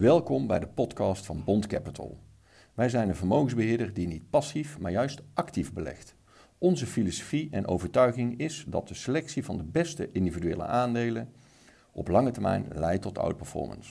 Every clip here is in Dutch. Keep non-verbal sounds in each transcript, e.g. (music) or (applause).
Welkom bij de podcast van Bond Capital. Wij zijn een vermogensbeheerder die niet passief, maar juist actief belegt. Onze filosofie en overtuiging is dat de selectie van de beste individuele aandelen op lange termijn leidt tot outperformance.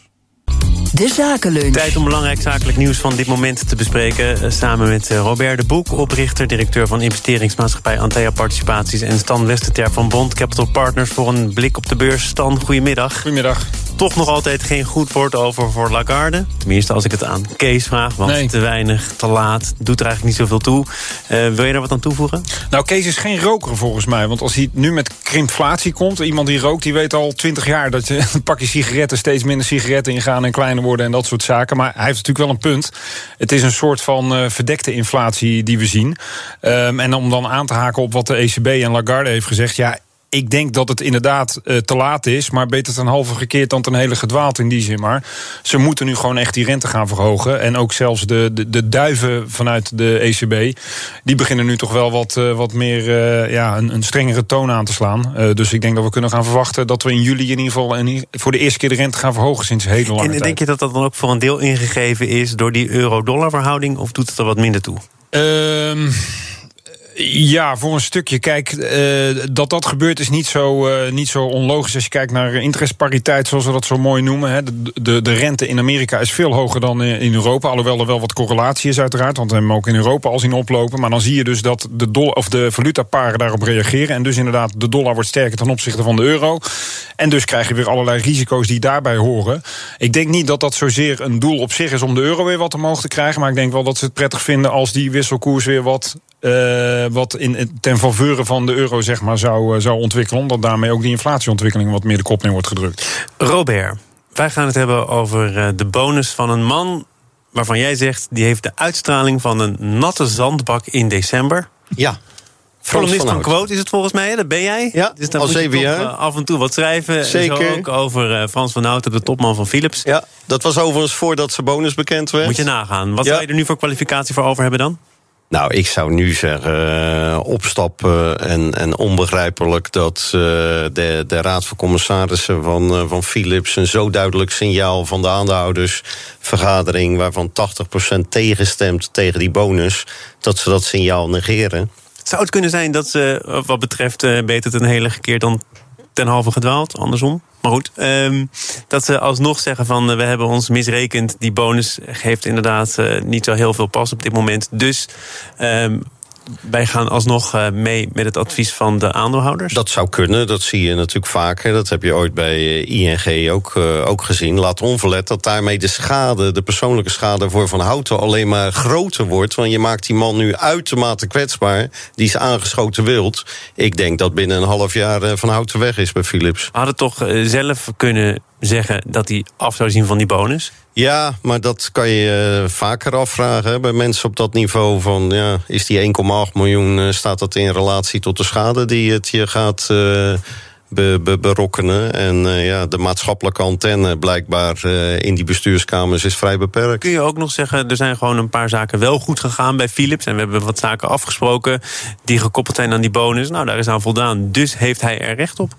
De Zakenlunch. Tijd om belangrijk zakelijk nieuws van dit moment te bespreken. Eh, Samen met eh, Robert de Boek, oprichter, directeur van investeringsmaatschappij Antea Participaties. En Stan Westerter van Bond Capital Partners voor een blik op de beurs. Stan, goedemiddag. Goedemiddag. Toch nog altijd geen goed woord over voor Lagarde. Tenminste, als ik het aan Kees vraag. Want Nee. te weinig, te laat, doet er eigenlijk niet zoveel toe. Eh, wil je daar wat aan toevoegen? Nou, Kees is geen roker volgens mij. Want als hij nu met krimpflatie komt... iemand die rookt, die weet al twintig jaar... dat je (laughs) een pakje sigaretten steeds minder sigaretten ingaan... en kleiner worden en dat soort zaken. Maar hij heeft natuurlijk wel een punt. Het is een soort van eh, verdekte inflatie die we zien. Ehm, en om dan aan te haken op wat de ECB en Lagarde heeft gezegd... ja. Ik denk dat het inderdaad eh, te laat is, maar beter ten halve gekeerd dan ten hele gedwaald in die zin. Maar ze moeten nu gewoon echt die rente gaan verhogen. En ook zelfs de, de, de duiven vanuit de ECB, die beginnen nu toch wel wat, eh, wat meer eh, ja, een, een strengere toon aan te slaan. Dus ik denk dat we kunnen gaan verwachten dat we in juli in ieder geval voor de eerste keer de rente gaan verhogen sinds een hele lange En tijd. denk je dat dat dan ook voor een deel ingegeven is... door die euro-dollar verhouding, of doet het er wat minder toe? Ehm, ja, voor een stukje. Kijk, eh, dat dat gebeurt is niet zo, eh, niet zo onlogisch als je kijkt naar interestpariteit, zoals we dat zo mooi noemen. Hè. De, de, de rente in Amerika is veel hoger dan in Europa. Alhoewel er wel wat correlatie is, uiteraard. Want we hebben ook in Europa al zien oplopen. Maar dan zie je dus dat de, dollar, of de valutaparen daarop reageren. En dus inderdaad, de dollar wordt sterker ten opzichte van de euro. En dus krijg je weer allerlei risico's die daarbij horen. Ik denk niet dat dat zozeer een doel op zich is om de euro weer wat omhoog te krijgen. Maar ik denk wel dat ze het prettig vinden als die wisselkoers weer wat eh, wat in, ten faveur van de euro zeg maar, zou, eh, zou ontwikkelen. Omdat daarmee ook die inflatieontwikkeling wat meer de kop in wordt gedrukt. Robert, wij gaan het hebben over eh, de bonus van een man... waarvan jij zegt, die heeft de uitstraling van een natte zandbak in december. Ja. Columnist van. Quote is het volgens mij, dat ben jij. Ja, dus dan al moet je zeven toch, jaar. eh, af en toe wat schrijven. Zeker. Zo ook over eh, Frans van Houten, de topman van Philips. Ja, dat was overigens voordat zijn bonus bekend werd. Moet je nagaan. Wat Ja. zou je er nu voor kwalificatie voor over hebben dan? Nou, ik zou nu zeggen, eh, opstappen en, en onbegrijpelijk dat eh, de, de Raad van Commissarissen van, eh, van Philips een zo duidelijk signaal van de aandeelhoudersvergadering, waarvan 80% tegenstemt tegen die bonus, dat ze dat signaal negeren. Zou het kunnen zijn dat ze, wat betreft beter ten hele gekeerd dan ten halve gedwaald, andersom? Maar goed, ehm, dat ze alsnog zeggen van eh, we hebben ons misrekend. Die bonus geeft inderdaad eh, niet zo heel veel pas op dit moment. Dus ehm, wij gaan alsnog eh, mee met het advies van de aandeelhouders. Dat zou kunnen, dat zie je natuurlijk vaker. Dat heb je ooit bij eh, ING ook, eh, ook gezien. Laat onverlet dat daarmee de schade, de persoonlijke schade voor Van Houten alleen maar groter wordt. Want je maakt die man nu uitermate kwetsbaar. Die is aangeschoten wild. Ik denk dat binnen een half jaar Van Houten weg is bij Philips. Hadden toch zelf kunnen zeggen dat hij af zou zien van die bonus. Ja, maar dat kan je eh, vaker afvragen bij mensen op dat niveau. Van, ja, is die 1,8 miljoen, eh, staat dat in relatie tot de schade die het je gaat eh, be- be- berokkenen? En ja, de maatschappelijke antenne blijkbaar in die bestuurskamers is vrij beperkt. Kun je ook nog zeggen, er zijn gewoon een paar zaken wel goed gegaan bij Philips. En we hebben wat zaken afgesproken die gekoppeld zijn aan die bonus. Nou, daar is aan voldaan. Dus heeft hij er recht op.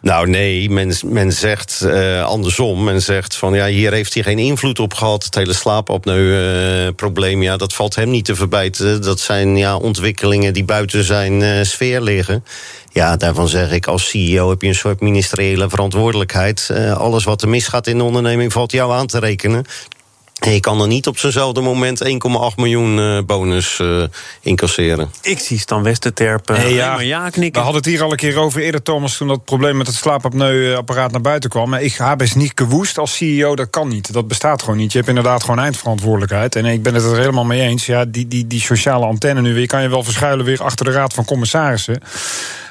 Nou nee, men, men zegt eh, andersom. Men zegt van ja, hier heeft hij geen invloed op gehad. Het hele slaapapneu-probleem, ja, dat valt hem niet te verbijten. Dat zijn ja, ontwikkelingen die buiten zijn eh, sfeer liggen. Ja, daarvan zeg ik, als CEO heb je een soort ministeriële verantwoordelijkheid. Eh, alles wat er misgaat in de onderneming valt jou aan te rekenen. Je kan er niet op zo'nzelfde moment 1,8 miljoen eh, bonus eh, incasseren. Ik zie Stan Westerterp uh, ja. maar ja We knikken. hadden het hier al een keer over eerder, Thomas, toen dat probleem met het slaapapneuapparaat naar buiten kwam. Maar ik heb es niet gewoest als CEO, dat kan niet. Dat bestaat gewoon niet. Je hebt inderdaad gewoon eindverantwoordelijkheid. En ik ben het er helemaal mee eens. Ja, die, die, die sociale antenne nu weer, kan je wel verschuilen weer achter de raad van commissarissen.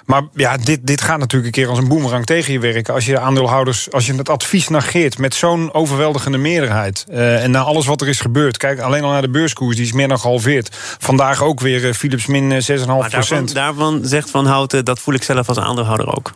Maar ja, dit, dit gaat natuurlijk een keer als een boemerang tegen je werken. Als je de aandeelhouders, als je het advies negeert met zo'n overweldigende meerderheid. eh, en na alles wat er is gebeurd. Kijk alleen al naar de beurskoers, die is meer dan gehalveerd. Vandaag ook weer eh, Philips min eh, 6,5 Maar daarvan, daarvan zegt Van Houten, dat voel ik zelf als aandeelhouder ook.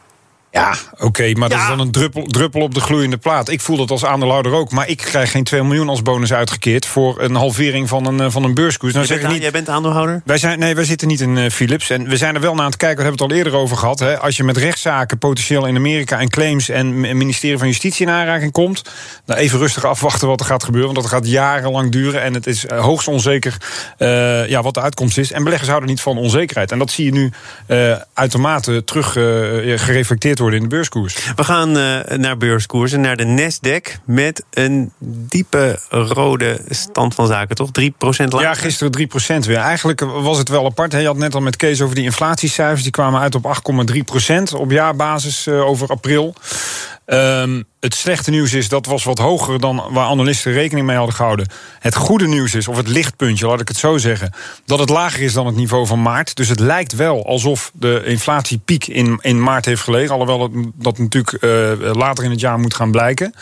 Ja, oké, maar dat is dan een druppel, druppel op de gloeiende plaat. Ik voel dat als aandeelhouder ook. Maar ik krijg geen 2 miljoen als bonus uitgekeerd... voor een halvering van een, eh, van een beurskoers. Nou Jij zeg bent, niet... jij bent aandeelhouder? Wij zijn, nee, wij zitten niet in eh, Philips. En we zijn er wel naar aan het kijken, we hebben het al eerder over gehad. Hè. Als je met rechtszaken potentieel in Amerika en claims en het ministerie van Justitie in aanraking komt. Nou, even rustig afwachten wat er gaat gebeuren. Want dat gaat jarenlang duren. En het is eh, hoogst onzeker ja, wat de uitkomst is. En beleggers houden niet van onzekerheid. En dat zie je nu uitermate terug eh, worden in de beurskoers. We gaan eh, naar beurskoersen, naar de Nasdaq... met een diepe rode stand van zaken, toch? 3% lager? Ja, gisteren 3% weer. Eigenlijk was het wel apart. hè. Je had net al met Kees over die inflatiecijfers. Die kwamen uit op 8,3% op jaarbasis eh, over april. Ehm, het slechte nieuws is, dat was wat hoger dan waar analisten rekening mee hadden gehouden. Het goede nieuws is, of het lichtpuntje, laat ik het zo zeggen, dat het lager is dan het niveau van maart. Dus het lijkt wel alsof de inflatiepiek in, in maart heeft gelegen. Alhoewel dat natuurlijk eh, later in het jaar moet gaan blijken.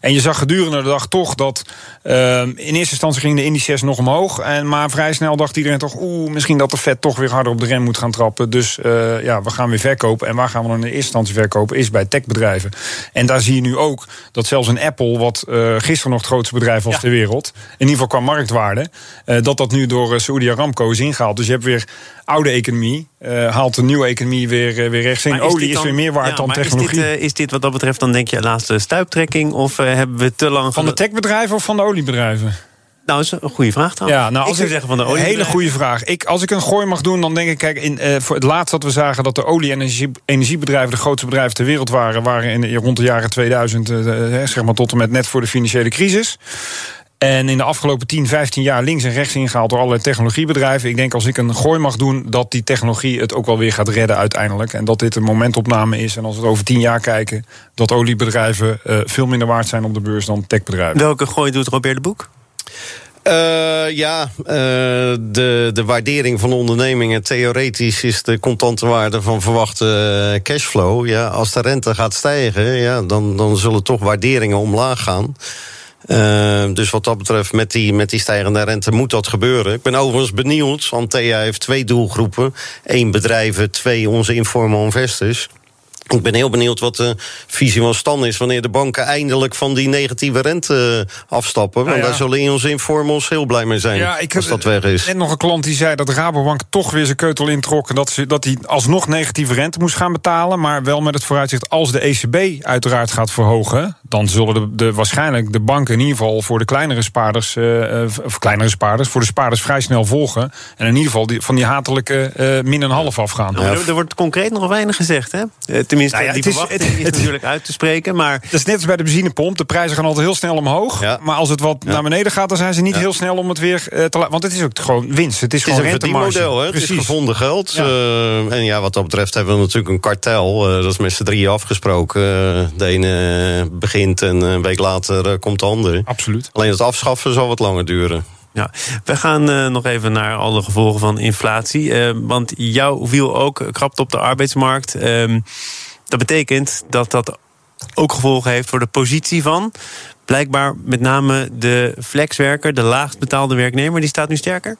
En je zag gedurende de dag toch dat ehm, in eerste instantie gingen de indices nog omhoog. En, maar vrij snel dacht iedereen toch, oeh, misschien dat de Fed toch weer harder op de rem moet gaan trappen. Dus eh, ja, we gaan weer verkopen. En waar gaan we dan in eerste instantie verkopen? Is bij techbedrijven. En daar zie je nu ook dat zelfs een Apple, wat eh, gisteren nog het grootste bedrijf was ter wereld, in ieder geval qua marktwaarde, eh, dat dat nu door eh, Saudi Aramco is ingehaald. Dus je hebt weer oude economie, haalt de nieuwe economie weer, weer rechts in. Olie is, dan- weer meer waard ja, dan maar technologie. Is dit, is dit wat dat betreft dan denk je laatste stuiptrekking? Of hebben we te lang... van de techbedrijven of van de oliebedrijven? Nou, is een goede vraag dan. Ja, nou, ik als zou zeggen van de Een olie. hele goede vraag. Ik, als ik een gooi mag doen, dan denk ik, kijk, in, eh, voor het laatst dat we zagen dat de olie- en energie, energiebedrijven de grootste bedrijven ter wereld waren, waren in, rond de jaren 2000, eh, eh, zeg maar tot en met net voor de financiële crisis. En in de afgelopen 10, 15 jaar links en rechts ingehaald door allerlei technologiebedrijven. Ik denk als ik een gooi mag doen, dat die technologie het ook wel weer gaat redden uiteindelijk. En dat dit een momentopname is. En als we over 10 jaar kijken, dat oliebedrijven eh, veel minder waard zijn op de beurs dan techbedrijven. Welke gooi doet Robert de Boek? Eh, ja, eh, de, de waardering van ondernemingen. Theoretisch is de contante waarde van verwachte eh, cashflow. Ja, als de rente gaat stijgen, ja, dan, dan zullen toch waarderingen omlaag gaan. Dus wat dat betreft, met die, met die stijgende rente moet dat gebeuren. Ik ben overigens benieuwd. Antea heeft twee doelgroepen: één bedrijven, twee onze informal investors. Ik ben heel benieuwd wat de visie van Stan is... wanneer de banken eindelijk van die negatieve rente afstappen. Want ja. daar zullen in onze informals heel blij mee zijn Ja, ik als heb dat weg is. net nog een klant die zei dat de Rabobank toch weer zijn keutel introk... en dat, ze, dat hij alsnog negatieve rente moest gaan betalen... maar wel met het vooruitzicht als de ECB uiteraard gaat verhogen... dan zullen de, de, waarschijnlijk de banken in ieder geval voor de kleinere spaarders... eh, eh, of kleinere spaarders, voor de spaarders vrij snel volgen... en in ieder geval die, van die hatelijke eh, min een half afgaan. Nou, er, er wordt concreet nog weinig gezegd, hè? Eh, Tenminste, Nou ja, die het is- verwachting het- is het- natuurlijk uit te spreken. Maar Dat is net als bij de benzinepomp. De prijzen gaan altijd heel snel omhoog. Ja. Maar als het wat naar beneden gaat, dan zijn ze niet heel snel om het weer eh, te laten. Want het is ook gewoon winst. Het is Het is gewoon een verdienmodel, hè? het is Precies. gevonden geld. Ja. Eh, en ja, wat dat betreft hebben we natuurlijk een kartel. Eh, dat is met z'n drieën afgesproken. Eh, de ene begint en een week later komt de ander. Absoluut. Alleen het afschaffen zal wat langer duren. ja, we gaan eh, nog even naar alle gevolgen van inflatie. Eh, want jouw wiel ook krapt op de arbeidsmarkt. Ehm, dat betekent dat dat ook gevolgen heeft voor de positie van... blijkbaar met name de flexwerker, de laagst betaalde werknemer... die staat nu sterker?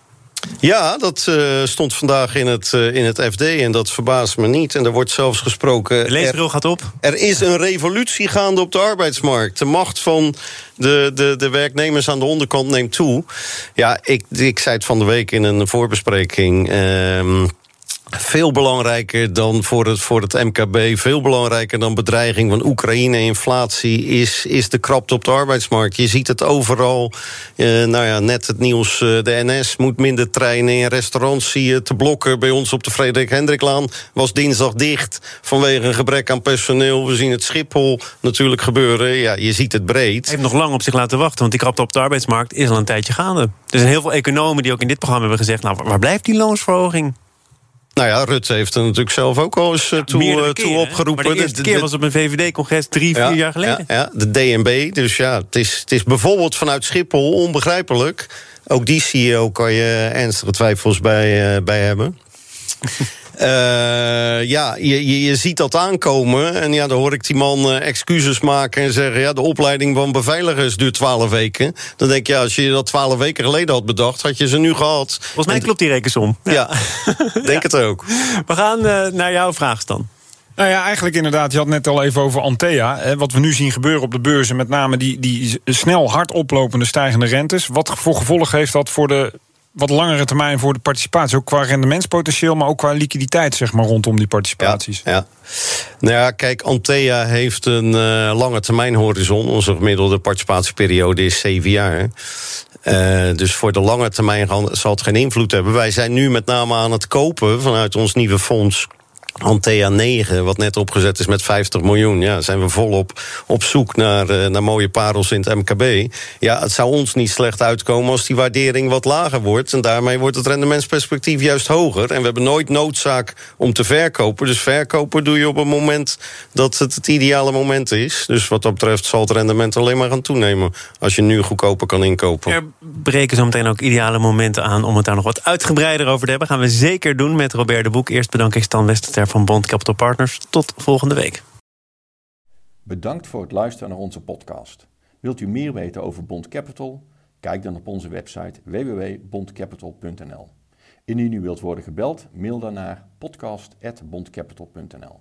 Ja, dat eh, stond vandaag in het, eh, in het FD en dat verbaast me niet. En er wordt zelfs gesproken... De er- leesbril gaat op. Er is een revolutie gaande op de arbeidsmarkt. De macht van de, de, de werknemers aan de onderkant neemt toe. Ja, ik, ik zei het van de week in een voorbespreking. ehm, veel belangrijker dan voor het, voor het MKB, veel belangrijker dan bedreiging van Oekraïne inflatie, is, is de krapte op de arbeidsmarkt. Je ziet het overal. Eh, nou ja, net het nieuws: eh, de NS moet minder treinen in restaurants. Zie te blokken bij ons op de Frederik Hendriklaan. Was dinsdag dicht vanwege een gebrek aan personeel. We zien het Schiphol natuurlijk gebeuren. Ja, je ziet het breed. heeft nog lang op zich laten wachten. Want die krapte op de arbeidsmarkt is al een tijdje gaande. Er zijn heel veel economen die ook in dit programma hebben gezegd... nou, waar blijft die loonsverhoging? Nou ja, Rutte heeft er natuurlijk zelf ook al eens eh, toe, eh, toe opgeroepen. Maar de eerste keer was op een VVD-congres drie, vier jaar geleden. Ja, ja, de DNB. Dus ja, het is, het is bijvoorbeeld vanuit Schiphol onbegrijpelijk. Ook die CEO kan je ernstige twijfels bij, eh, bij hebben. (laughs) Eh, ja, je, je, je ziet dat aankomen. En ja, dan hoor ik die man eh, excuses maken en zeggen... ja, de opleiding van beveiligers duurt twaalf weken. Dan denk je, ja, als je dat twaalf weken geleden had bedacht... had je ze nu gehad. Volgens mij klopt die rekensom. Ja, (laughs) denk het ook. (laughs) We gaan eh, naar jouw vraag, Stan. Nou ja, eigenlijk inderdaad. Je had net al even over Antea. Hè, wat we nu zien gebeuren op de beurzen, met name die, die snel hard oplopende stijgende rentes. Wat voor gevolg heeft dat voor de wat langere termijn voor de participatie? Ook qua rendementspotentieel, maar ook qua liquiditeit, zeg maar, rondom die participaties. Ja, ja. Nou ja, kijk, Antea heeft een uh, lange termijn horizon. Onze gemiddelde participatieperiode is zeven jaar. Uh, dus voor de lange termijn zal het geen invloed hebben. Wij zijn nu met name aan het kopen vanuit ons nieuwe fonds Antea 9, wat net opgezet is met 50 miljoen. Ja, zijn we volop op zoek naar, uh, naar mooie parels in het MKB. Ja, het zou ons niet slecht uitkomen als die waardering wat lager wordt. En daarmee wordt het rendementsperspectief juist hoger. En we hebben nooit noodzaak om te verkopen. Dus verkopen doe je op het moment dat het het ideale moment is. Dus wat dat betreft zal het rendement alleen maar gaan toenemen. Als je nu goedkoper kan inkopen. Er breken zo meteen ook ideale momenten aan om het daar nog wat uitgebreider over te hebben. Gaan we zeker doen met Robert de Boek. Eerst bedank ik Stan Westerter van Bond Capital Partners. Tot volgende week. Bedankt voor het luisteren naar onze podcast. Wilt u meer weten over Bond Capital? Kijk dan op onze website www.bondcapital.nl. Indien u wilt worden gebeld, mail dan naar podcast.bondcapital.nl.